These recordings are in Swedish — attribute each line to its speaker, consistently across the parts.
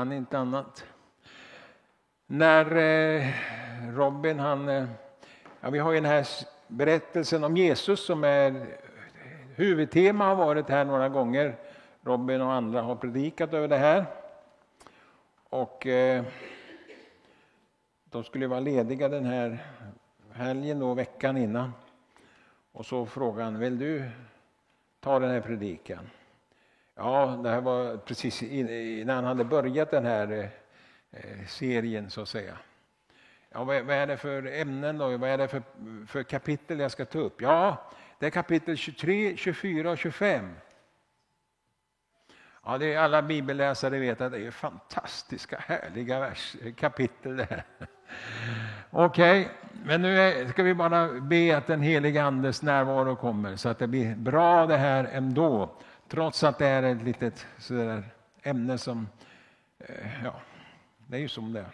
Speaker 1: kan inte annat. När eh, Robin, han, eh, ja, vi har ju den här berättelsen om Jesus som är huvudtema, har varit här några gånger. Robin och andra har predikat över det här. Och eh, de skulle vara lediga den här helgen då, veckan innan. Och så frågade han, vill du ta den här predikan? Ja, det här var precis innan han hade börjat den här eh, serien så att säga. Ja, vad är det för ämnen då? Vad är det för, för kapitel jag ska ta upp? Ja, det är kapitel 23, 24 och 25. Ja, det är alla bibelläsare vet att det är fantastiska, härliga vers, kapitel det här. Okej, okay, men nu ska vi bara be att den heliga Andes närvaro kommer så att det blir bra det här ändå. Trots att det är ett litet sådär ämne som, eh, ja, det är ju som det är.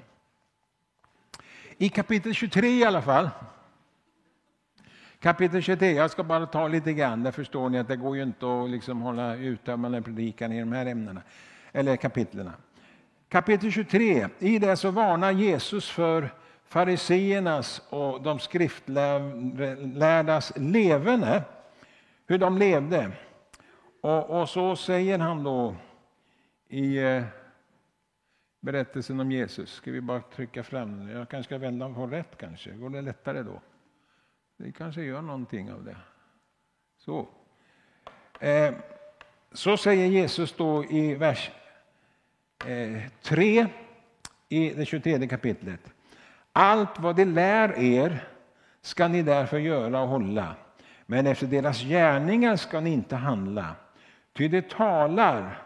Speaker 1: I kapitel 23 i alla fall. Kapitel 23, jag ska bara ta lite grann, där förstår ni att det går ju inte att liksom hålla uttömmande predikan i de här ämnena, eller kapitlerna. Kapitel 23, i det så varnar Jesus för fariseernas och de skriftlärdas levande, hur de levde. Och, och så säger han då i eh, berättelsen om Jesus. Ska vi bara trycka fram den? Jag kanske ska vända på rätt kanske. Går det lättare då? Det kanske gör någonting av det. Så. Eh, så säger Jesus då i vers eh, 3 i det 23 kapitlet. Allt vad de lär er ska ni därför göra och hålla, men efter deras gärningar ska ni inte handla. Ty det talar,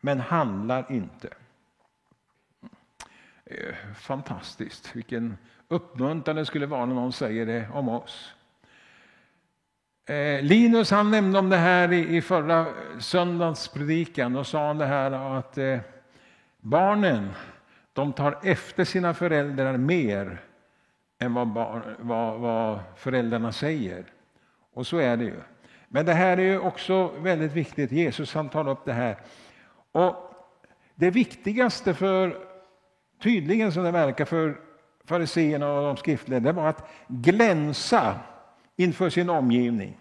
Speaker 1: men handlar inte. Eh, fantastiskt, vilken uppmuntran det skulle vara när någon säger det om oss. Eh, Linus han nämnde om det här i förra söndagens predikan och sa det här att eh, barnen de tar efter sina föräldrar mer än vad, barn, vad, vad föräldrarna säger. Och så är det ju. Men det här är också väldigt viktigt. Jesus han tar upp det här. Och Det viktigaste för, tydligen som det verkar för fariseerna och de skriftliga, det var att glänsa inför sin omgivning.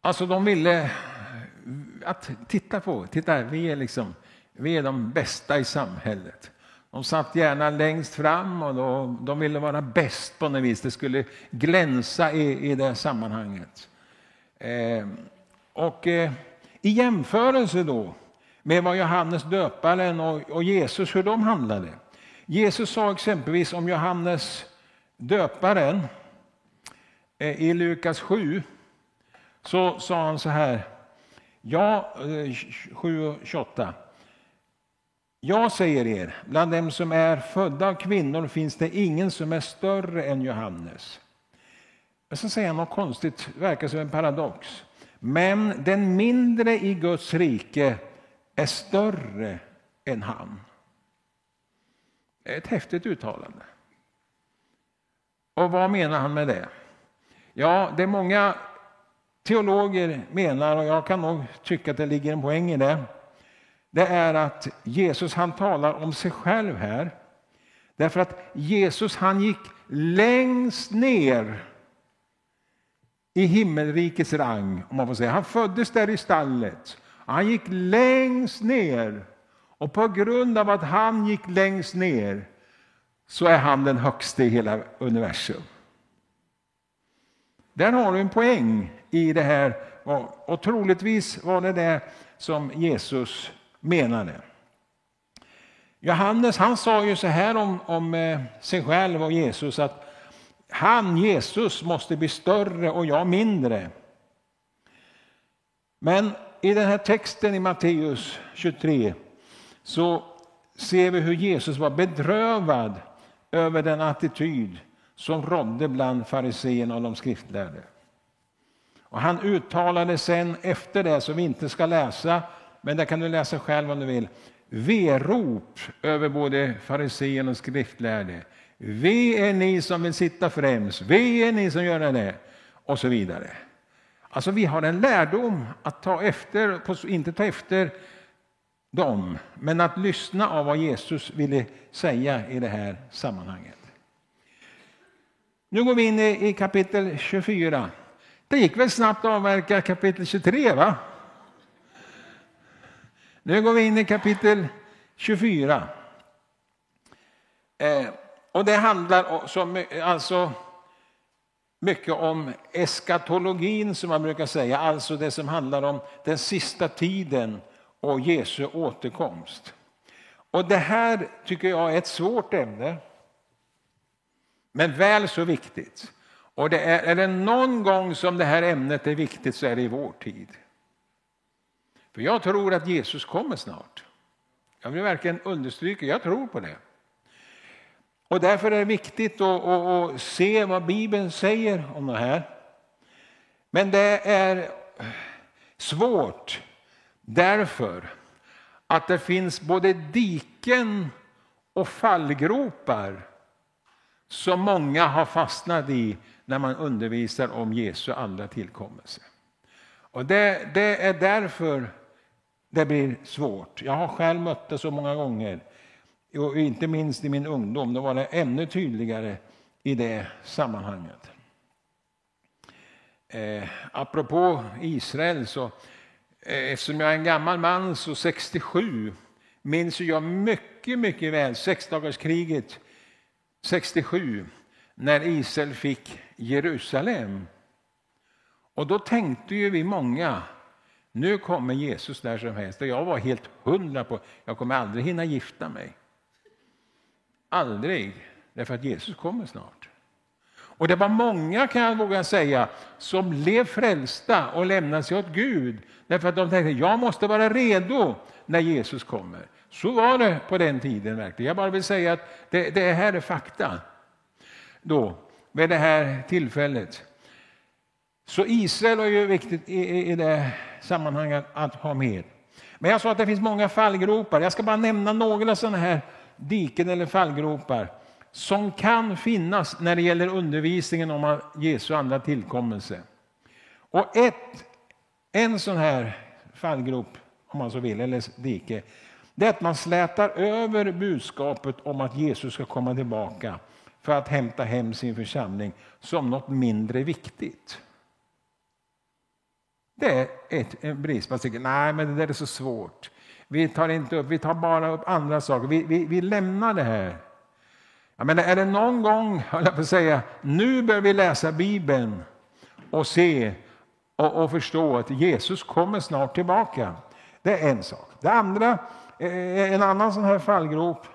Speaker 1: Alltså de ville att titta på, titta vi är liksom, vi är de bästa i samhället. De satt gärna längst fram och då, de ville vara bäst på något vis. Det skulle glänsa i, i det sammanhanget. Eh, och eh, i jämförelse då med vad Johannes döparen och, och Jesus, hur de handlade. Jesus sa exempelvis om Johannes döparen eh, i Lukas 7, så sa han så här, ja, 7.28. Eh, jag säger er, bland dem som är födda av kvinnor finns det ingen som är större än Johannes. Men så säger han något konstigt, verkar som en paradox. Men den mindre i Guds rike är större än han. Det är ett häftigt uttalande. Och vad menar han med det? Ja, det är många teologer menar, och jag kan nog tycka att det ligger en poäng i det, det är att Jesus han talar om sig själv här. Därför att Jesus han gick längst ner i himmelrikets rang, om man får säga. Han föddes där i stallet. Han gick längst ner. Och på grund av att han gick längst ner så är han den högste i hela universum. Där har du en poäng i det här. Och troligtvis var det det som Jesus menade. Johannes han sa ju så här om, om eh, sig själv och Jesus att han, Jesus, måste bli större och jag mindre. Men i den här texten i Matteus 23 så ser vi hur Jesus var bedrövad över den attityd som rådde bland fariseerna och de skriftlärde. Och han uttalade sen efter det, som vi inte ska läsa, men där kan du läsa själv om du vill, verop över både farisén och skriftlärde. Ve är ni som vill sitta främst, ve är ni som gör det, och så vidare. Alltså vi har en lärdom att ta efter, inte ta efter dem, men att lyssna av vad Jesus ville säga i det här sammanhanget. Nu går vi in i, kapitel 24. Det gick väl snabbt att avverka kapitel 23, va? Nu går vi in i kapitel 24. Eh, och det handlar så, alltså mycket om eskatologin som man brukar säga, alltså det som handlar om den sista tiden och Jesu återkomst. Och det här tycker jag är ett svårt ämne, men väl så viktigt. Och det är, är det någon gång som det här ämnet är viktigt så är det i vår tid. För jag tror att Jesus kommer snart. Jag vill verkligen understryka, jag tror på det. Och därför är det viktigt att, att, att se vad Bibeln säger om det här. Men det är svårt därför att det finns både diken och fallgropar som många har fastnat i när man undervisar om Jesu andra tillkommelse. Och det, det är därför det blir svårt. Jag har själv mött det så många gånger. Och inte minst i min ungdom, då var det ännu tydligare i det sammanhanget. Eh, apropå Israel, så, eh, eftersom jag är en gammal man, så 67 minns jag mycket, mycket väl sexdagarskriget 67 när Israel fick Jerusalem. Och då tänkte ju vi många, nu kommer Jesus där som helst. Och jag var helt hundra på, jag kommer aldrig hinna gifta mig. Aldrig, därför att Jesus kommer snart. Och det var många, kan jag våga säga, som blev frälsta och lämnade sig åt Gud. Därför att de tänkte, jag måste vara redo när Jesus kommer. Så var det på den tiden verkligen. Jag bara vill säga att det, det här är fakta. Då, vid det här tillfället. Så Israel är ju viktigt i, i det sammanhanget att ha med. Men jag sa att det finns många fallgropar. Jag ska bara nämna några sådana här diken eller fallgropar som kan finnas när det gäller undervisningen om Jesu andra tillkommelse. Och ett, en sån här fallgrop, om man så vill, eller dike, det är att man slätar över budskapet om att Jesus ska komma tillbaka för att hämta hem sin församling som något mindre viktigt. Det är ett, en brist. Man tycker nej men det där är så svårt. Vi tar inte upp, vi tar bara upp andra saker. Vi, vi, vi lämnar det här. Jag menar, är det någon gång, höll jag på att säga, nu bör vi läsa Bibeln och se och, och, förstå att Jesus kommer snart tillbaka. Det är en sak. Det andra, eh, en annan sån här fallgrop,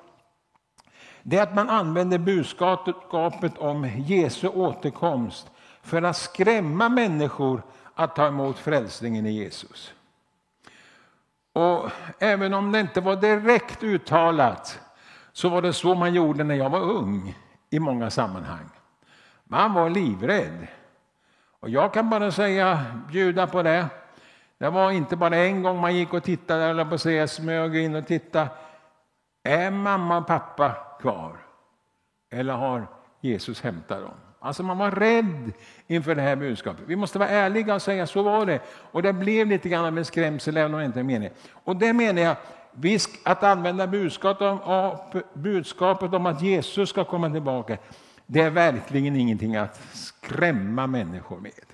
Speaker 1: det är att man använder budskapet om Jesu återkomst för att skrämma människor att ta emot frälsningen i Jesus. Och även om det inte var direkt uttalat så var det så man gjorde när jag var ung i många sammanhang. Man var livrädd. Och jag kan bara säga, bjuda på det. Det var inte bara en gång man gick och tittade, eller på att säga, smög in och tittade. Är mamma och pappa kvar? Eller har Jesus hämtat dem? Alltså man var rädd inför det här budskapet. Vi måste vara ärliga och säga så var det. Och det blev lite grann av en skrämsel även om det inte är meningen. Och det menar jag, att använda budskapet om, budskapet om att Jesus ska komma tillbaka, det är verkligen ingenting att skrämma människor med.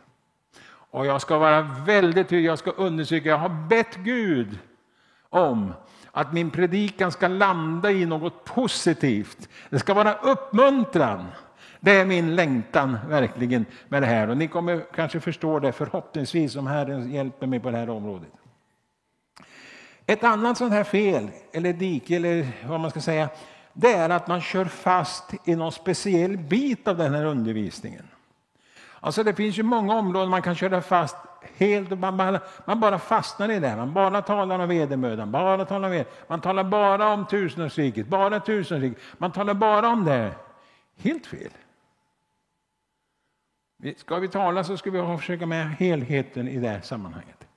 Speaker 1: Och jag ska vara väldigt tydlig, jag ska undersöka, jag har bett Gud om att min predikan ska landa i något positivt. Det ska vara uppmuntran. Det är min längtan verkligen med det här och ni kommer kanske förstå det förhoppningsvis om Herren hjälper mig på det här området. Ett annat sånt här fel, eller dike eller vad man ska säga, det är att man kör fast i någon speciell bit av den här undervisningen. Alltså det finns ju många områden man kan köra fast helt, man bara, man bara fastnar i det. Man bara talar om vedermödan, bara talar om man talar bara om tusenårsriket, bara tusenårsriket. Man talar bara om det. Helt fel. Ska vi tala så ska vi försöka med helheten i det här sammanhanget.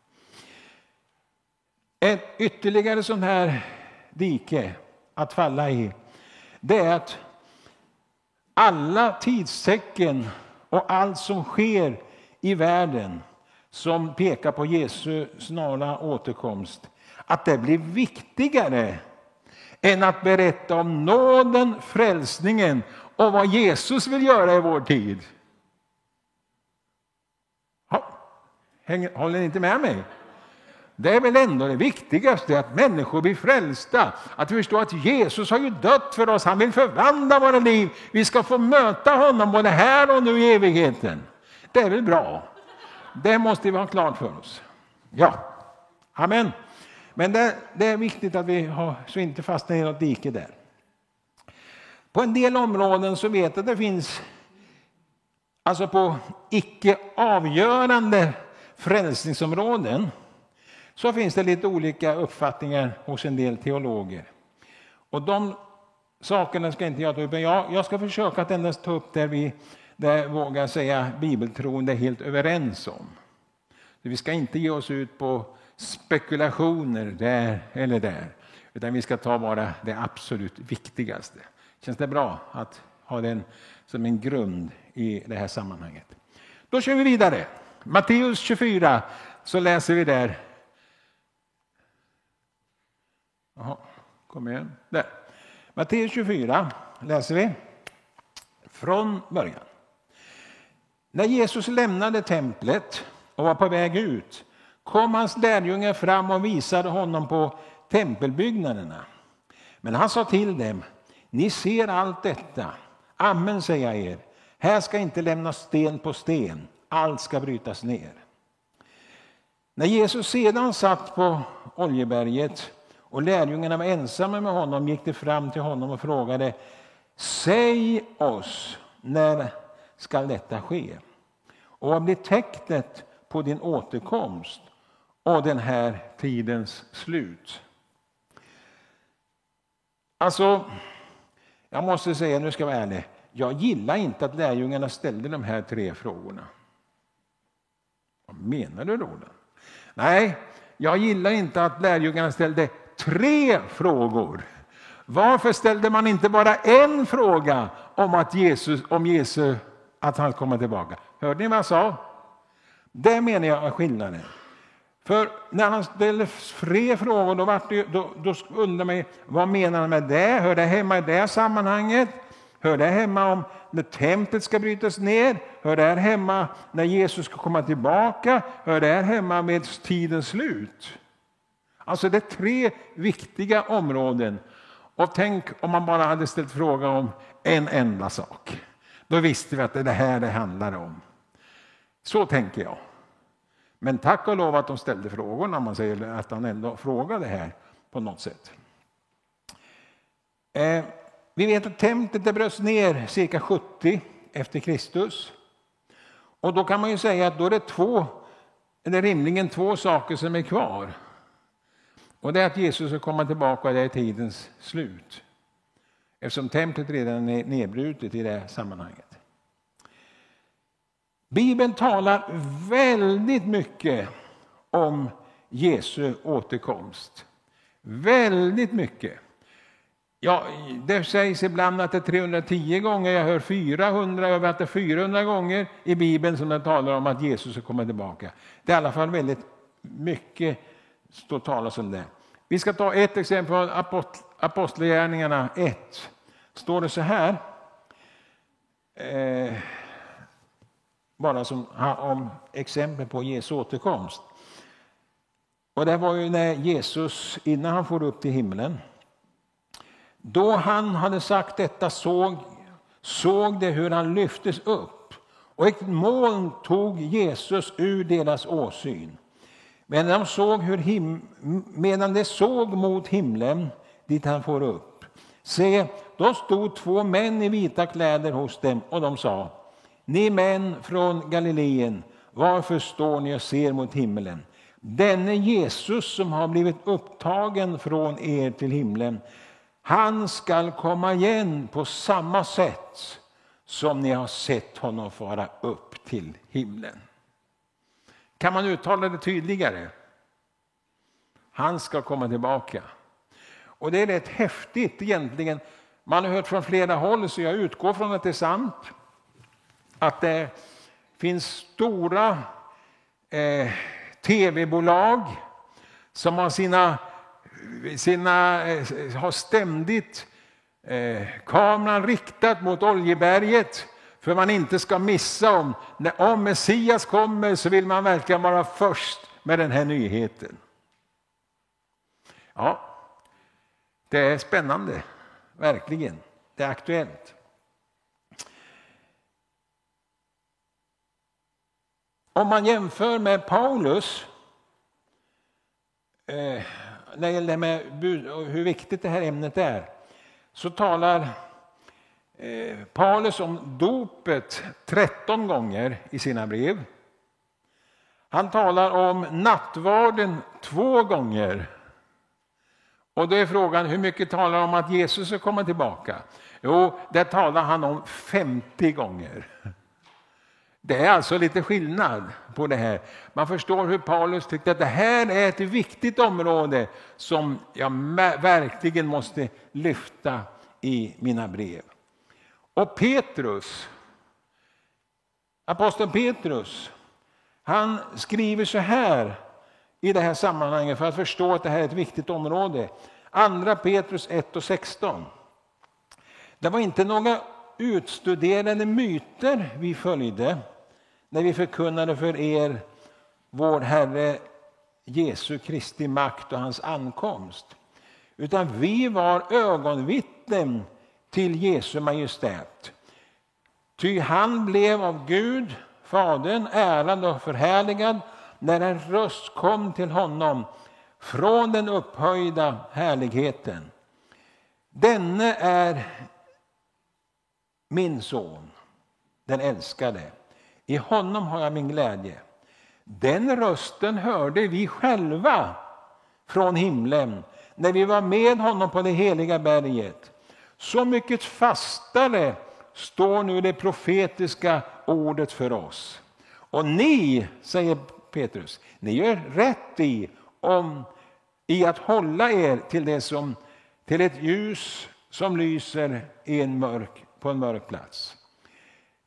Speaker 1: Ett ytterligare sånt här dike att falla i, det är att alla tidstecken och allt som sker i världen som pekar på Jesu snara återkomst, att det blir viktigare än att berätta om nåden, frälsningen och vad Jesus vill göra i vår tid. Håller ni inte med mig? Det är väl ändå det viktigaste, att människor blir frälsta. Att förstå att Jesus har ju dött för oss, han vill förvandla våra liv. Vi ska få möta honom både här och nu i evigheten. Det är väl bra? Det måste vi ha klart för oss. Ja, amen. Men det, det är viktigt att vi har, så inte fastnar i något dike där. På en del områden så vet jag att det finns, alltså på icke avgörande frälsningsområden, så finns det lite olika uppfattningar hos en del teologer. Och de sakerna ska inte jag ta upp, men jag, jag ska försöka att endast ta upp där vi där vågar säga bibeltroende är helt överens om. Vi ska inte ge oss ut på spekulationer där eller där, utan vi ska ta bara det absolut viktigaste. Känns det bra att ha den som en grund i det här sammanhanget? Då kör vi vidare. Matteus 24 så läser vi där. Jaha, kom igen. Där. Matteus 24 läser vi från början. När Jesus lämnade templet och var på väg ut kom hans lärjungar fram och visade honom på tempelbyggnaderna. Men han sa till dem, ni ser allt detta. Amen säger jag er, här ska inte lämnas sten på sten, allt ska brytas ner. När Jesus sedan satt på Oljeberget och lärjungarna var ensamma med honom gick de fram till honom och frågade Säg oss, när skall detta ske? Och vad blir tecknet på din återkomst och den här tidens slut? Alltså, jag måste säga, nu ska jag vara ärlig, jag gillar inte att lärjungarna ställde de här tre frågorna. Vad menar du Roland? Nej, jag gillar inte att lärjungarna ställde tre frågor. Varför ställde man inte bara en fråga om att Jesus, om Jesus, att han kommer tillbaka? Hörde ni vad jag sa? Det menar jag är skillnaden. För när han ställde tre frågor då, var det, då, då undrade man vad menar han med det? Hör det hemma i det sammanhanget? Hör det hemma om när templet ska brytas ner? Hör det hemma när Jesus ska komma tillbaka? Hör det här hemma med tidens slut? Alltså det är tre viktiga områden. Och tänk om man bara hade ställt fråga om en enda sak. Då visste vi att det är det här det handlar om. Så tänker jag. Men tack och lov att de ställde frågorna, man säger att han ändå frågade här på något sätt. Eh, vi vet att templet bröts ner cirka 70 efter Kristus. Och då kan man ju säga att då är det två, eller rimligen två saker som är kvar. Och det är att Jesus ska komma tillbaka och det är tidens slut. Eftersom templet redan är nedbrutet i det här sammanhanget. Bibeln talar väldigt mycket om Jesu återkomst. Väldigt mycket. Ja, det sägs ibland att det är 310 gånger, jag hör 400, jag vet att det är 400 gånger i Bibeln som det talar om att Jesus ska komma tillbaka. Det är i alla fall väldigt mycket som talas om det. Vi ska ta ett exempel från Apostlagärningarna 1. Står det så här. Eh, bara som om exempel på Jesu återkomst. Och det var ju när Jesus, innan han for upp till himlen, då han hade sagt detta såg, såg de hur han lyftes upp och ett moln tog Jesus ur deras åsyn. Men de såg hur him medan de såg mot himlen dit han for upp, se, då stod två män i vita kläder hos dem och de sa ni män från Galileen, varför står ni och ser mot himlen? Denne Jesus som har blivit upptagen från er till himlen, han skall komma igen på samma sätt som ni har sett honom fara upp till himlen. Kan man uttala det tydligare? Han ska komma tillbaka. Och det är rätt häftigt egentligen. Man har hört från flera håll, så jag utgår från att det är sant att det finns stora eh, tv-bolag som har sina sina, eh, har ständigt eh, kameran riktad mot Oljeberget för man inte ska missa om, om Messias kommer så vill man verkligen vara först med den här nyheten. Ja, det är spännande, verkligen. Det är aktuellt. Om man jämför med Paulus eh, när det gäller med hur viktigt det här ämnet är så talar eh, Paulus om dopet 13 gånger i sina brev. Han talar om nattvarden två gånger. Och då är frågan hur mycket talar om att Jesus ska komma tillbaka? Jo, det talar han om 50 gånger. Det är alltså lite skillnad på det här. Man förstår hur Paulus tyckte att det här är ett viktigt område som jag verkligen måste lyfta i mina brev. Och Petrus, aposteln Petrus, han skriver så här i det här sammanhanget för att förstå att det här är ett viktigt område. Andra Petrus 1 och 16. Det var inte några utstuderade myter vi följde när vi förkunnade för er vår Herre Jesu Kristi makt och hans ankomst. Utan vi var ögonvittnen till Jesu Majestät. Ty han blev av Gud, Fadern, ärad och förhärligad när en röst kom till honom från den upphöjda härligheten. Denne är min son, den älskade. I honom har jag min glädje. Den rösten hörde vi själva från himlen när vi var med honom på det heliga berget. Så mycket fastare står nu det profetiska ordet för oss. Och ni, säger Petrus, ni gör rätt i, om, i att hålla er till, det som, till ett ljus som lyser i en mörk, på en mörk plats.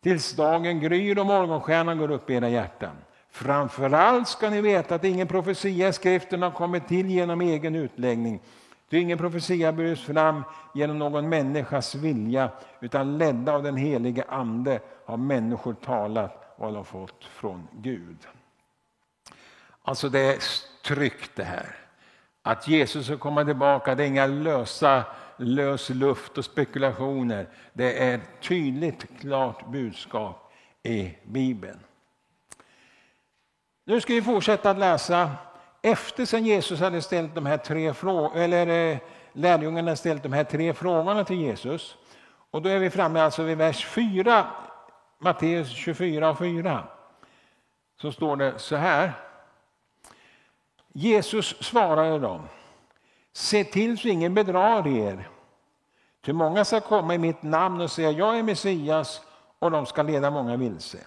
Speaker 1: Tills dagen gryr och morgonstjärnan går upp i era hjärtan. Framförallt ska ni veta att ingen profetia i skriften har kommit till genom egen utläggning. Det är ingen profetia burits fram genom någon människas vilja utan ledda av den helige Ande har människor talat vad de fått från Gud. Alltså det är tryggt det här. Att Jesus ska komma tillbaka, det är inga lösa lös luft och spekulationer. Det är ett tydligt, klart budskap i Bibeln. Nu ska vi fortsätta att läsa efter sen Jesus hade ställt de här tre frågorna, eller eh, lärjungarna ställt de här tre frågorna till Jesus. Och då är vi framme alltså vid vers 4, Matteus 24 och 4. Så står det så här. Jesus svarade dem. Se till så ingen bedrar er. Ty många ska komma i mitt namn och säga jag är Messias och de ska leda många vilse.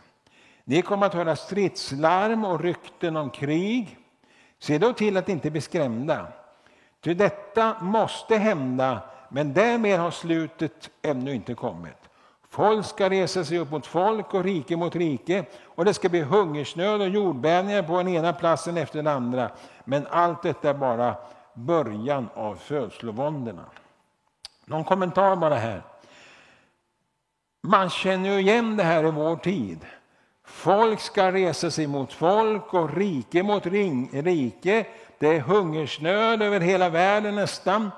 Speaker 1: Ni kommer att höra stridslarm och rykten om krig. Se då till att inte bli skrämda. Ty detta måste hända, men därmed har slutet ännu inte kommit. Folk ska resa sig upp mot folk och rike mot rike och det ska bli hungersnöd och jordbävningar på den ena platsen efter den andra. Men allt detta är bara början av födslovåndorna. Någon kommentar bara här. Man känner ju igen det här i vår tid. Folk ska resa sig mot folk och rike mot ring, rike. Det är hungersnöd över hela världen nästan.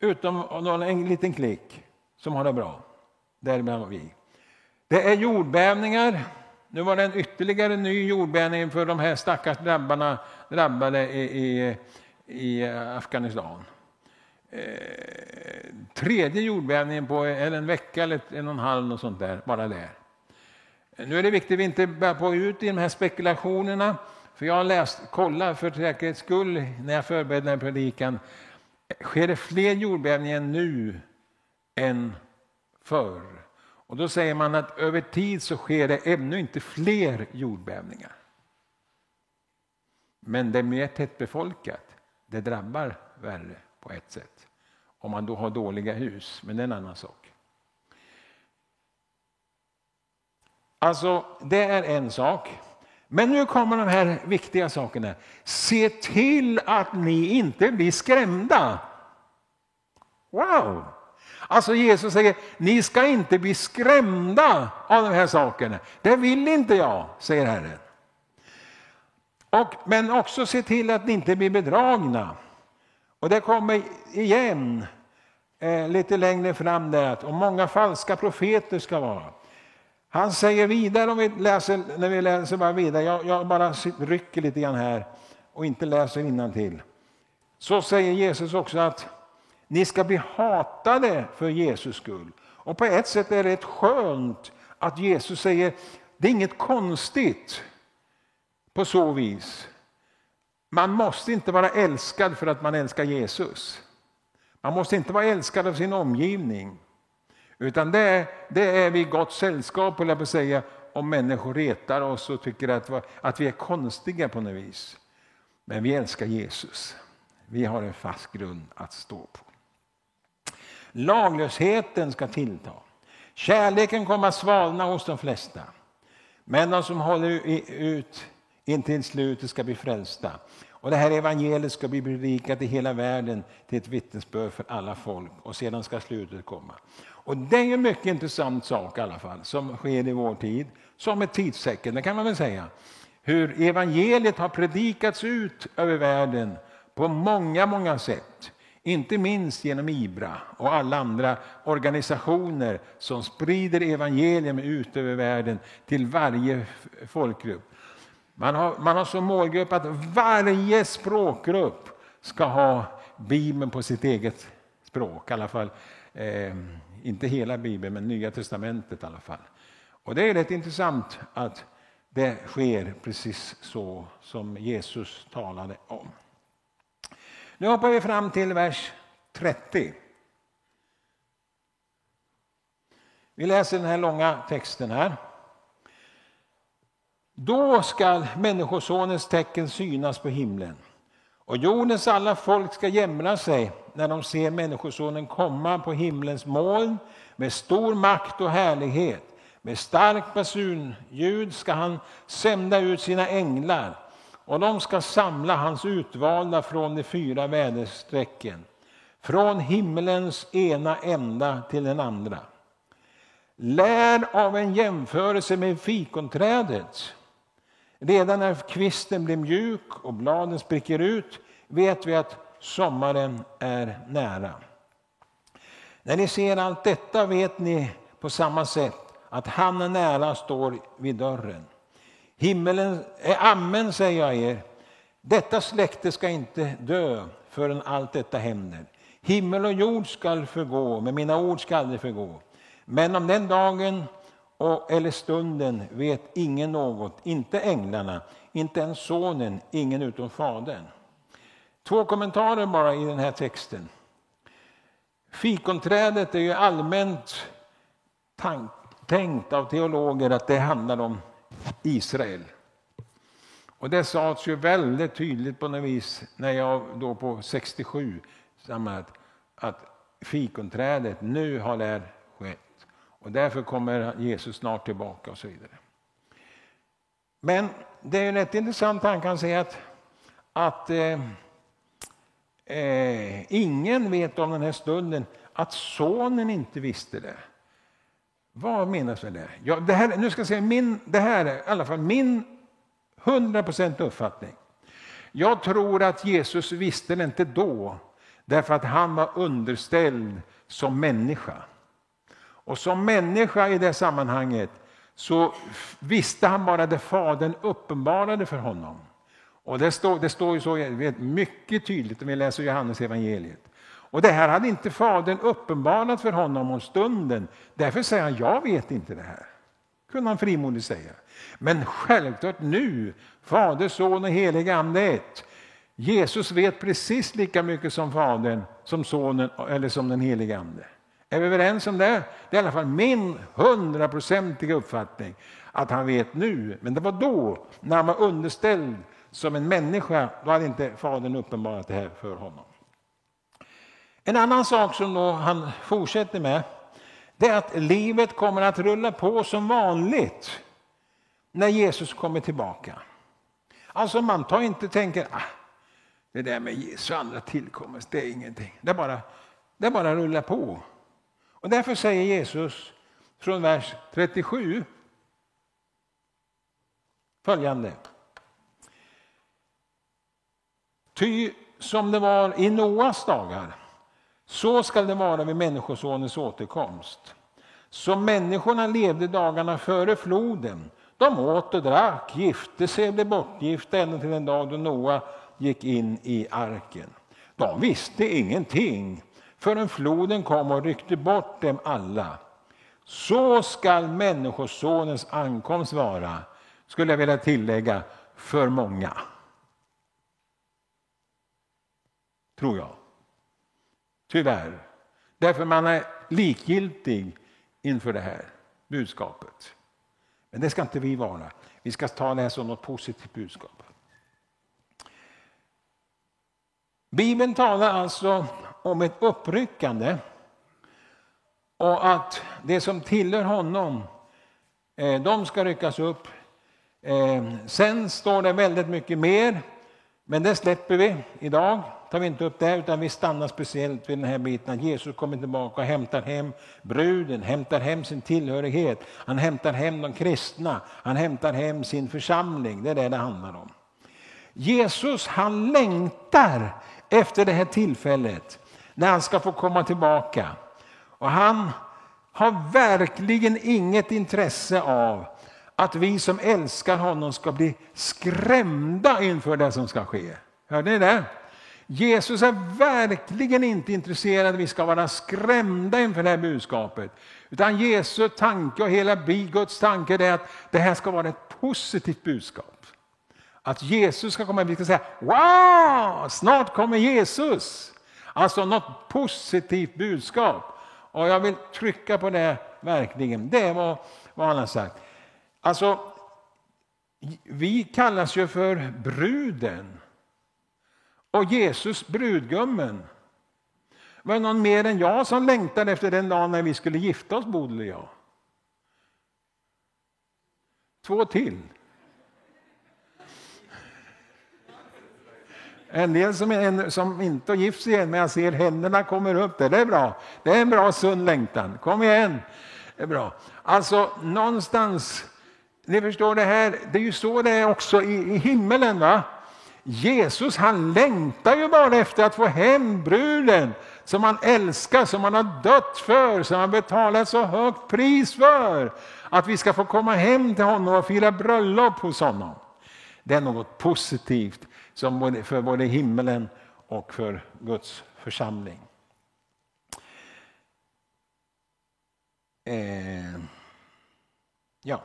Speaker 1: Utom en liten klick som har det bra. Däribland vi. Det är jordbävningar. Nu var det en ytterligare ny jordbävning för de här stackars drabbarna, drabbade i, i, i eh, Afghanistan. Eh, tredje jordbävningen på en vecka eller en och en halv, och sånt där, bara där. Eh, nu är det viktigt att vi inte börjar på ut i de här spekulationerna, för jag har läst, kolla för säkerhets skull när jag förberedde den här predikan, eh, sker det fler jordbävningar nu än förr? Och då säger man att över tid så sker det ännu inte fler jordbävningar. Men det är mer tättbefolkat. Det drabbar värre på ett sätt. Om man då har dåliga hus, men det är en annan sak. Alltså, det är en sak. Men nu kommer de här viktiga sakerna. Se till att ni inte blir skrämda. Wow! Alltså Jesus säger, ni ska inte bli skrämda av de här sakerna. Det vill inte jag, säger Herren. Och, men också se till att ni inte blir bedragna. Och det kommer igen eh, lite längre fram där, att och många falska profeter ska vara. Han säger vidare, om vi läser, när vi läser bara vidare, jag, jag bara rycker lite grann här och inte läser till. Så säger Jesus också att ni ska bli hatade för Jesus skull. Och på ett sätt är det rätt skönt att Jesus säger, det är inget konstigt på så vis. Man måste inte vara älskad för att man älskar Jesus. Man måste inte vara älskad av sin omgivning. Utan det är, det är vi gott sällskap, jag på säga, om människor retar oss och tycker att, att vi är konstiga på något vis. Men vi älskar Jesus. Vi har en fast grund att stå på. Laglösheten ska tillta. Kärleken kommer att svalna hos de flesta. Men de som håller ut intill slutet ska bli frälsta. Och det här evangeliet ska bli predikat i hela världen till ett vittnesbörd för alla folk och sedan ska slutet komma. Och det är en mycket intressant sak i alla fall som sker i vår tid, som ett tidstecken, det kan man väl säga. Hur evangeliet har predikats ut över världen på många, många sätt. Inte minst genom IBRA och alla andra organisationer som sprider evangelium ut över världen till varje folkgrupp. Man har, man har som målgrupp att varje språkgrupp ska ha Bibeln på sitt eget språk. I alla fall, eh, inte hela Bibeln, men Nya Testamentet i alla fall. Och Det är rätt intressant att det sker precis så som Jesus talade om. Nu hoppar vi fram till vers 30. Vi läser den här långa texten här. Då skall Människosonens tecken synas på himlen och jordens alla folk ska jämra sig när de ser Människosonen komma på himlens moln med stor makt och härlighet. Med starkt basunljud ska han sända ut sina änglar och de ska samla hans utvalda från de fyra väderstrecken, från himmelens ena ända till den andra. Lär av en jämförelse med fikonträdet. Redan när kvisten blir mjuk och bladen spricker ut vet vi att sommaren är nära. När ni ser allt detta vet ni på samma sätt att han är nära står vid dörren. Himmelen, eh, amen säger jag er, detta släkte ska inte dö förrän allt detta händer. Himmel och jord skall förgå, men mina ord skall aldrig förgå. Men om den dagen och, eller stunden vet ingen något, inte änglarna, inte ens sonen, ingen utom fadern. Två kommentarer bara i den här texten. Fikonträdet är ju allmänt tänkt av teologer att det handlar om Israel. Och det sades ju väldigt tydligt på något vis när jag då på 67 att, att fikonträdet, nu har det skett. Och därför kommer Jesus snart tillbaka och så vidare. Men det är rätt intressant, han kan säga att, att eh, eh, ingen vet om den här stunden att sonen inte visste det. Vad menas med det? Ja, det, här, nu ska jag säga min, det här är i alla fall min 100% uppfattning. Jag tror att Jesus visste det inte då, därför att han var underställd som människa. Och som människa i det sammanhanget så visste han bara det Fadern uppenbarade för honom. Och det står, det står ju så mycket tydligt om vi läser Johannes evangeliet. Och det här hade inte Fadern uppenbarat för honom om stunden. Därför säger han, jag vet inte det här. kunde han frimodigt säga. Men självklart nu, Fader, Son och helig Ande ett. Jesus vet precis lika mycket som Fadern, som Sonen eller som den helige Ande. Är vi överens om det? Det är i alla fall min hundraprocentiga uppfattning att han vet nu. Men det var då, när han var underställd som en människa, då hade inte Fadern uppenbarat det här för honom. En annan sak som då han fortsätter med, det är att livet kommer att rulla på som vanligt när Jesus kommer tillbaka. Alltså man tar inte tänker, ah, det där med Jesu andra tillkommelse, det är ingenting. Det bara, det bara rullar på. Och därför säger Jesus från vers 37 följande. Ty som det var i Noas dagar, så skall det vara vid Människosonens återkomst. Som människorna levde dagarna före floden, de åt och drack, gifte sig och blev bortgifta ända till den dag då Noa gick in i arken. De visste ingenting förrän floden kom och ryckte bort dem alla. Så skall Människosonens ankomst vara, skulle jag vilja tillägga, för många. Tror jag. Tyvärr. Därför man är likgiltig inför det här budskapet. Men det ska inte vi vara. Vi ska ta det här som något positivt budskap. Bibeln talar alltså om ett uppryckande och att det som tillhör honom, eh, de ska ryckas upp. Eh, sen står det väldigt mycket mer, men det släpper vi idag. tar vi inte upp det, utan vi stannar speciellt vid den här biten att Jesus kommer tillbaka och hämtar hem bruden, hämtar hem sin tillhörighet. Han hämtar hem de kristna, han hämtar hem sin församling. Det är det det handlar om. Jesus han längtar efter det här tillfället när han ska få komma tillbaka. Och han har verkligen inget intresse av att vi som älskar honom ska bli skrämda inför det som ska ske. Hörde ni det? Jesus är verkligen inte intresserad av att vi ska vara skrämda inför det här budskapet. Utan Jesu tanke och hela Guds tanke är att det här ska vara ett positivt budskap. Att Jesus ska komma vi ska säga Wow, snart kommer Jesus! Alltså något positivt budskap. Och jag vill trycka på det verkligen. Det är vad han har sagt. Alltså, vi kallas ju för bruden och Jesus brudgummen. Var det någon mer än jag som längtade efter den dagen när vi skulle gifta oss, Bodil och jag? Två till. En del som, en, som inte har gift sig än, men jag ser händerna kommer upp där. Det är bra. Det är en bra sund längtan. Kom igen. Det är bra. Alltså någonstans, ni förstår det här, det är ju så det är också i, i himmelen. va? Jesus han längtar ju bara efter att få hem bruden som han älskar, som han har dött för, som han betalat så högt pris för. Att vi ska få komma hem till honom och fira bröllop hos honom. Det är något positivt som för både himmelen och för Guds församling. Eh, ja.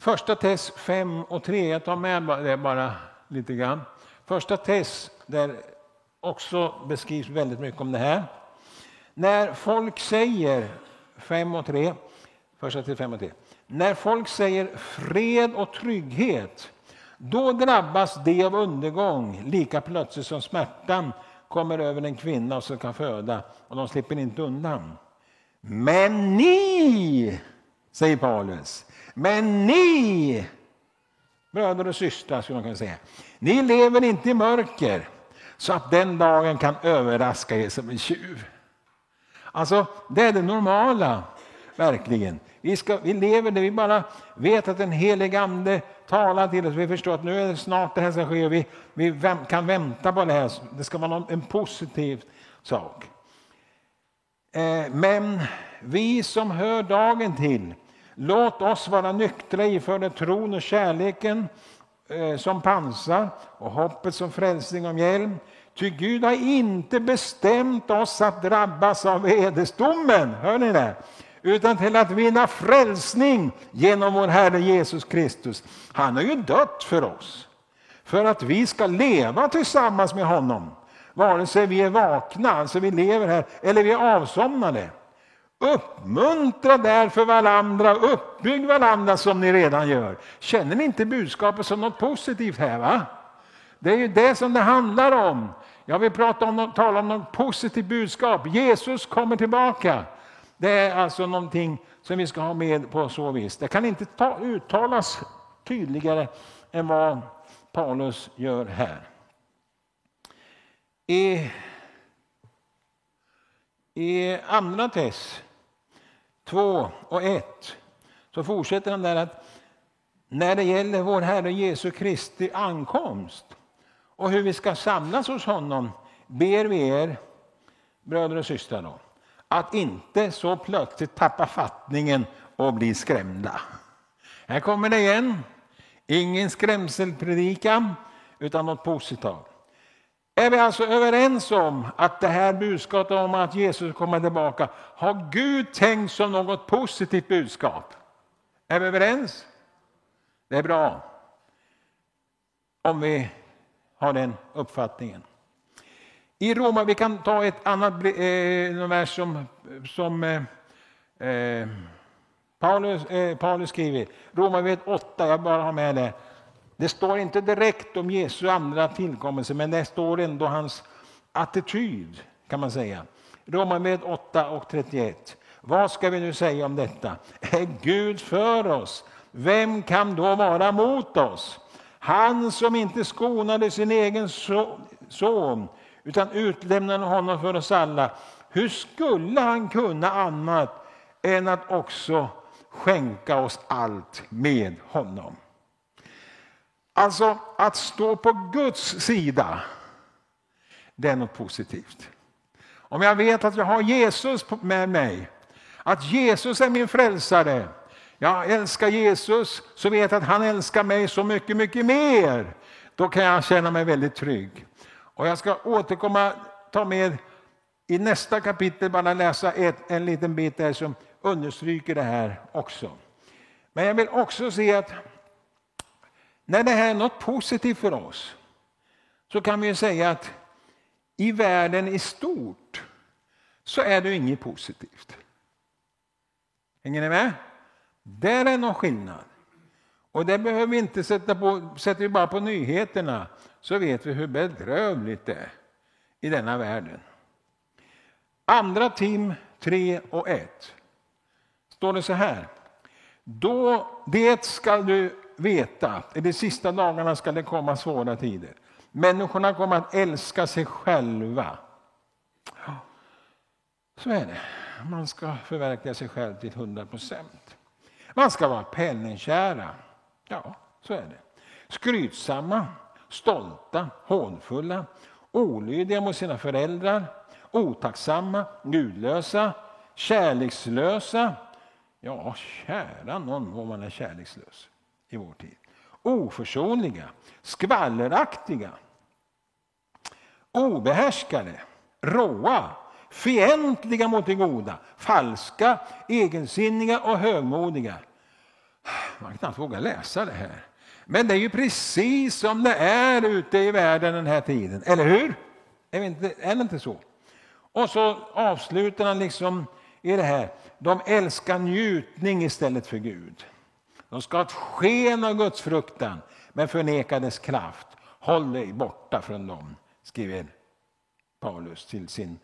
Speaker 1: Första test 5 och 3, jag tar med det bara lite grann. Första test, där också beskrivs väldigt mycket om det här. När folk säger 5 och 3, första till 5 och 3. När folk säger fred och trygghet då drabbas de av undergång lika plötsligt som smärtan kommer över en kvinna som kan föda och de slipper inte undan. Men ni, säger Paulus, men ni, bröder och systrar skulle man kunna säga, ni lever inte i mörker så att den dagen kan överraska er som en tjuv. Alltså, det är det normala, verkligen. Vi, ska, vi lever där vi bara vet att den helige Ande talar till oss. Vi förstår att nu är det snart det här ska ske. Vi, vi kan vänta på det här. Det ska vara en positiv sak. Eh, men vi som hör dagen till, låt oss vara nyktra iförda tron och kärleken eh, som pansar och hoppet som frälsning om hjälm. Ty Gud har inte bestämt oss att drabbas av edesdomen. Hör ni det? Utan till att vinna frälsning genom vår Herre Jesus Kristus. Han har ju dött för oss, för att vi ska leva tillsammans med honom. Vare sig vi är vakna, alltså vi lever här, eller vi är avsomnade. Uppmuntra därför varandra, uppbygg varandra som ni redan gör. Känner ni inte budskapet som något positivt här? va? Det är ju det som det handlar om. Jag vill prata om, tala om något positivt budskap. Jesus kommer tillbaka. Det är alltså någonting som vi ska ha med på så vis. Det kan inte ta, uttalas tydligare än vad Paulus gör här. I, i andra test 2 och 1 så fortsätter han där att när det gäller vår Herre Jesu Kristi ankomst och hur vi ska samlas hos honom ber vi er, bröder och systrar, att inte så plötsligt tappa fattningen och bli skrämda. Här kommer det igen. Ingen skrämselpredikan, utan något positivt. Är vi alltså överens om att det här budskapet om att Jesus kommer tillbaka har Gud tänkt som något positivt budskap? Är vi överens? Det är bra om vi har den uppfattningen. I Roma, vi kan ta ett annat eh, vers som, som eh, eh Paulus, eh, Paulus skriver. Romarbrevet 8, jag bara har med det. Det står inte direkt om Jesu andra tillkommelse, men det står ändå hans attityd, kan man säga. Romarbrevet 8 och 31. Vad ska vi nu säga om detta? Är Gud för oss? Vem kan då vara mot oss? Han som inte skonade sin egen son utan utlämnade honom för oss alla. Hur skulle han kunna annat än att också skänka oss allt med honom? Alltså att stå på Guds sida, det är något positivt. Om jag vet att jag har Jesus med mig, att Jesus är min frälsare, jag älskar Jesus, så vet jag att han älskar mig så mycket, mycket mer. Då kan jag känna mig väldigt trygg. Och jag ska återkomma, ta med i nästa kapitel, bara läsa ett, en liten bit där som understryker det här också. Men jag vill också se att när det här är något positivt för oss så kan vi säga att i världen i stort så är det inget positivt. Hänger ni med? Där är någon skillnad. Och det behöver vi inte sätta på, sätter vi bara på nyheterna så vet vi hur bedrövligt det är i denna världen. Andra Tim 3 och 1 står det så här. Då det ska du veta, i de sista dagarna ska det komma svåra tider. Människorna kommer att älska sig själva. Så är det. Man ska förverkliga sig själv till 100 procent. Man ska vara penningkära. Ja, så är det. Skrytsamma, stolta, hånfulla, olydiga mot sina föräldrar, otacksamma, gudlösa, kärlekslösa. Ja, kära någon vad man är kärlekslös i vår tid. Oförsonliga, skvalleraktiga, obehärskade, råa, fientliga mot det goda, falska, egensinniga och högmodiga. Man kan knappt våga läsa det här. Men det är ju precis som det är ute i världen den här tiden, eller hur? Är det inte, är det inte så? Och så avslutar han liksom i det här. De älskar njutning istället för Gud. De ska ha ett sken av Guds fruktan, men förneka dess kraft. Håll dig borta från dem, skriver Paulus till sin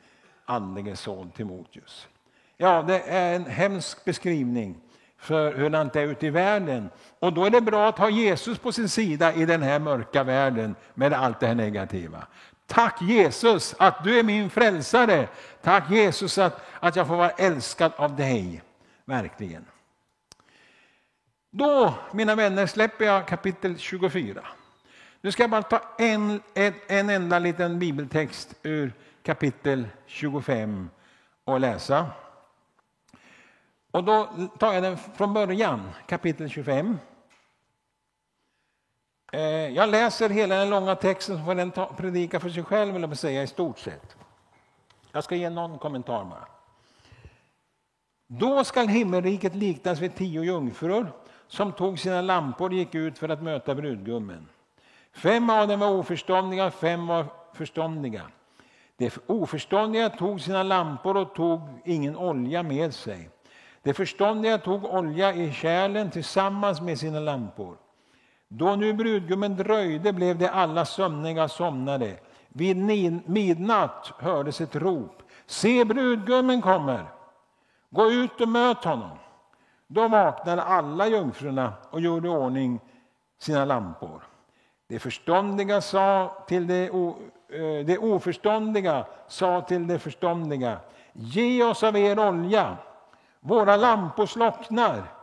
Speaker 1: andlige son Timoteus. Ja, det är en hemsk beskrivning för hur det är ute i världen. Och då är det bra att ha Jesus på sin sida i den här mörka världen med allt det här negativa. Tack Jesus att du är min frälsare. Tack Jesus att, att jag får vara älskad av dig. Verkligen. Då, mina vänner, släpper jag kapitel 24. Nu ska jag bara ta en, en, en enda liten bibeltext ur kapitel 25 och läsa. Och då tar jag den från början, kapitel 25. Eh, jag läser hela den långa texten så får den predika för sig själv, eller säga i stort sett. Jag ska ge någon kommentar bara. Då skall himmelriket liknas vid tio jungfrur som tog sina lampor och gick ut för att möta brudgummen. Fem av dem var oförståndiga, fem var förståndiga. De oförståndiga tog sina lampor och tog ingen olja med sig. De förståndiga tog olja i kärlen tillsammans med sina lampor. Då nu brudgummen dröjde blev de alla sömniga somnade. Vid midnatt hördes ett rop. Se, brudgummen kommer! Gå ut och möt honom. Då vaknade alla jungfrurna och gjorde i ordning sina lampor. Det förståndiga sa till det, o, det oförståndiga sa till det förståndiga Ge oss av er olja, våra lampor slocknar.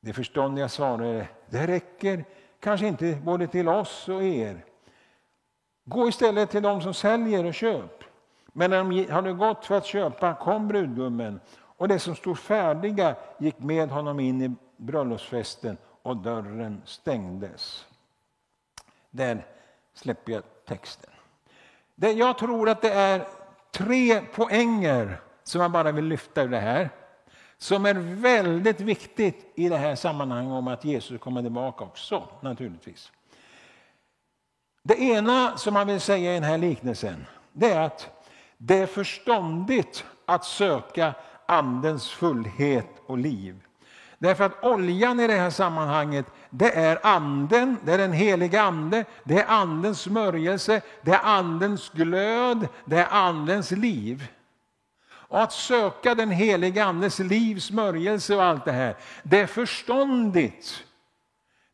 Speaker 1: Det förståndiga svarade Det räcker kanske inte både till oss och er. Gå istället till dem som säljer och köp. Men när de hade gått för att köpa kom brudgummen och de som stod färdiga gick med honom in i bröllopsfesten och dörren stängdes. Där släpper jag texten. Jag tror att det är tre poänger som jag bara vill lyfta ur det här som är väldigt viktigt i det här sammanhanget om att Jesus kommer tillbaka också naturligtvis. Det ena som man vill säga i den här liknelsen det är att det är förståndigt att söka Andens fullhet och liv. Därför att oljan i det här sammanhanget, det är anden, det är den heliga ande, det är andens smörjelse, det är andens glöd, det är andens liv. Och att söka den heliga andes liv, smörjelse och allt det här, det är förståndigt.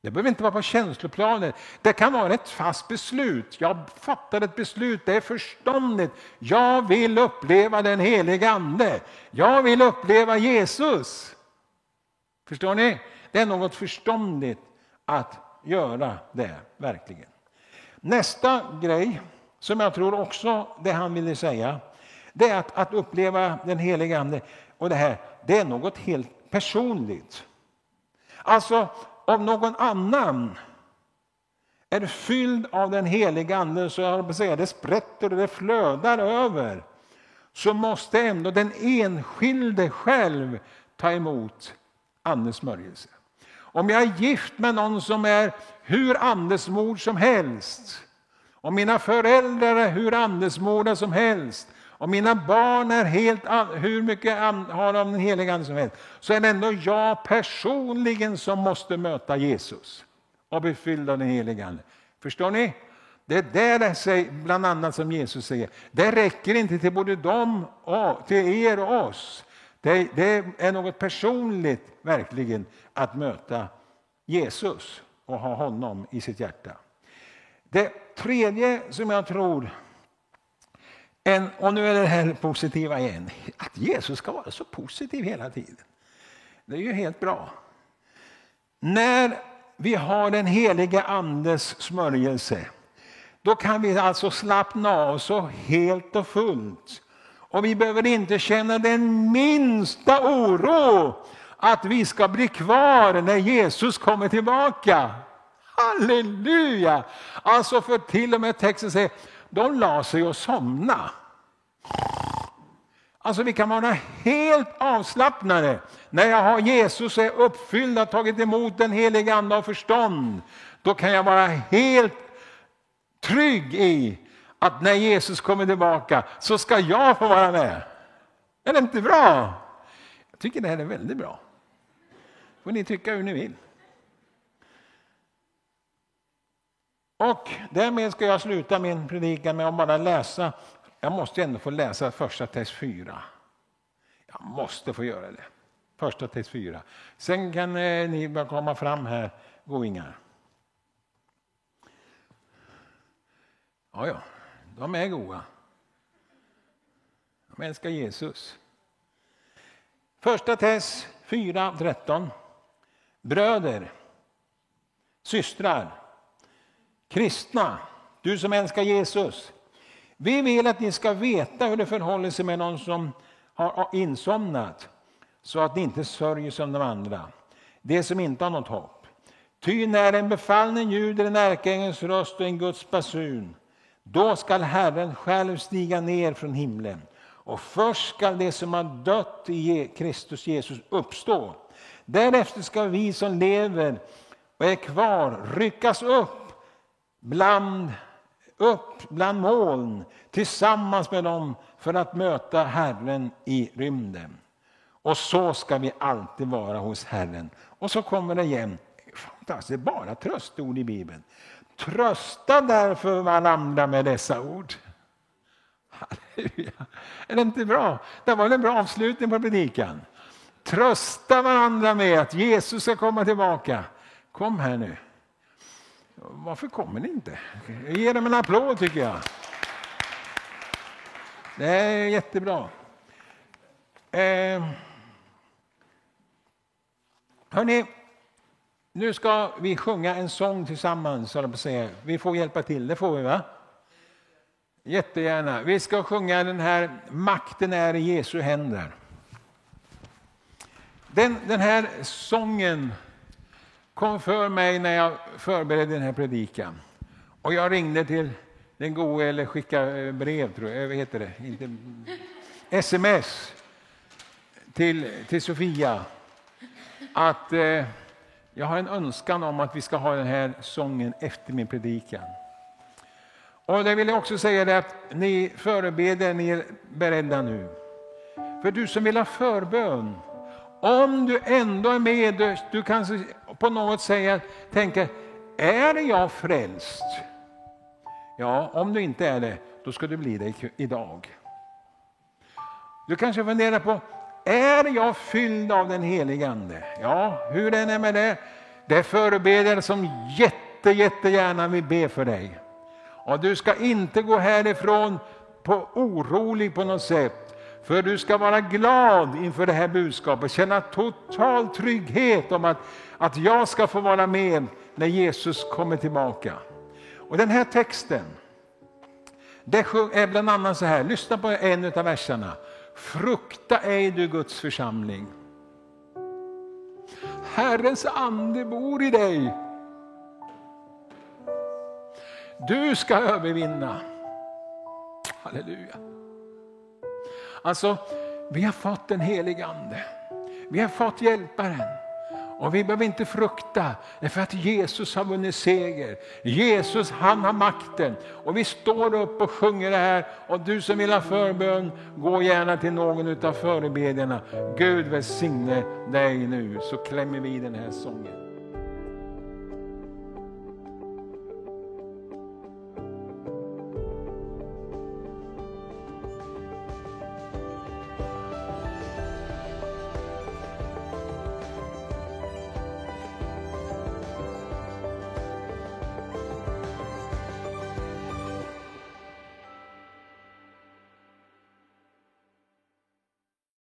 Speaker 1: Det behöver inte vara på känsloplanet. Det kan vara ett fast beslut. Jag fattar ett beslut, det är förståndigt. Jag vill uppleva den heliga Ande. Jag vill uppleva Jesus. Förstår ni? Det är något förståndigt att göra det, verkligen. Nästa grej, som jag tror också det han ville säga, det är att, att uppleva den helige Ande. Och det här, det är något helt personligt. Alltså, om någon annan är fylld av den heliga Ande så jag säga, det sprätter och det flödar över så måste ändå den enskilde själv ta emot Andens smörjelse. Om jag är gift med någon som är hur andesmord som helst, om mina föräldrar är hur andesmorda som helst, om mina barn är helt, hur mycket har de den helige Ande som helst, så är det ändå jag personligen som måste möta Jesus och bli fylld av den helige Ande. Förstår ni? Det är där det säger, bland annat som Jesus säger, det räcker inte till både dem och till er och oss. Det, det är något personligt verkligen att möta Jesus och ha honom i sitt hjärta. Det tredje som jag tror en, och nu är det här positiva igen. Att Jesus ska vara så positiv hela tiden. Det är ju helt bra. När vi har den Helige Andes smörjelse då kan vi alltså slappna av så helt och fullt. Och vi behöver inte känna den minsta oro att vi ska bli kvar när Jesus kommer tillbaka. Halleluja! Alltså för till och med texten säger de la sig och somna. Alltså vi kan vara helt avslappnade när jag har Jesus är uppfylld, har tagit emot den heliga Ande och förstånd. Då kan jag vara helt trygg i att när Jesus kommer tillbaka så ska jag få vara med. Är det inte bra? Jag tycker det här är väldigt bra. får ni tycka hur ni vill. Och därmed ska jag sluta min predikan med att bara läsa. Jag måste ändå få läsa första test 4. Jag måste få göra det. Första test 4. Sen kan eh, ni bara komma fram här, goingar. Ja, ja, de är goda. De älskar Jesus. Första test 4, 13. Bröder, systrar, Kristna, du som älskar Jesus. Vi vill att ni ska veta hur det förhåller sig med någon som har insomnat så att ni inte sörjer som de andra, det som inte har något hopp. Ty när en befallning ljuder en ärkeängels röst och en Guds basun, då skall Herren själv stiga ner från himlen och först skall det som har dött i Kristus Jesus uppstå. Därefter ska vi som lever och är kvar ryckas upp bland, upp bland moln tillsammans med dem för att möta Herren i rymden. Och så ska vi alltid vara hos Herren. Och så kommer det igen. Fantastiskt, bara tröstord i Bibeln. Trösta därför varandra med dessa ord. Halleluja. Är det inte bra? Det var en bra avslutning på predikan. Trösta varandra med att Jesus ska komma tillbaka. Kom här nu. Varför kommer ni inte? Ge dem en applåd tycker jag. Det är jättebra. Eh, hörni, nu ska vi sjunga en sång tillsammans. Vi får hjälpa till, det får vi va? Jättegärna. Vi ska sjunga den här Makten är i Jesu händer. Den, den här sången kom för mig när jag förberedde den här predikan. Och jag ringde till den gode, eller skickade eh, brev, tror jag, eh, vad heter det? Inte, sms till, till Sofia. Att eh, jag har en önskan om att vi ska ha den här sången efter min predikan. Och det vill jag också säga det att ni förebeder, ni är beredda nu. För du som vill ha förbön, om du ändå är med, du kanske på något sätt tänker, är jag frälst? Ja, om du inte är det, då ska du bli det idag. Du kanske funderar på, är jag fylld av den helige Ande? Ja, hur den är med det, det är förebedjare som jätte, jättegärna vill be för dig. Och du ska inte gå härifrån på orolig på något sätt. För du ska vara glad inför det här budskapet, känna total trygghet om att, att jag ska få vara med när Jesus kommer tillbaka. Och den här texten, det är bland annat så här, lyssna på en av verserna. Frukta ej du Guds församling. Herrens ande bor i dig. Du ska övervinna. Halleluja. Alltså, vi har fått den helige ande. Vi har fått hjälparen. Och vi behöver inte frukta, därför att Jesus har vunnit seger. Jesus han har makten. Och vi står upp och sjunger det här. Och du som vill ha förbön, gå gärna till någon av förebedjarna. Gud välsigne dig nu, så klämmer vi den här sången.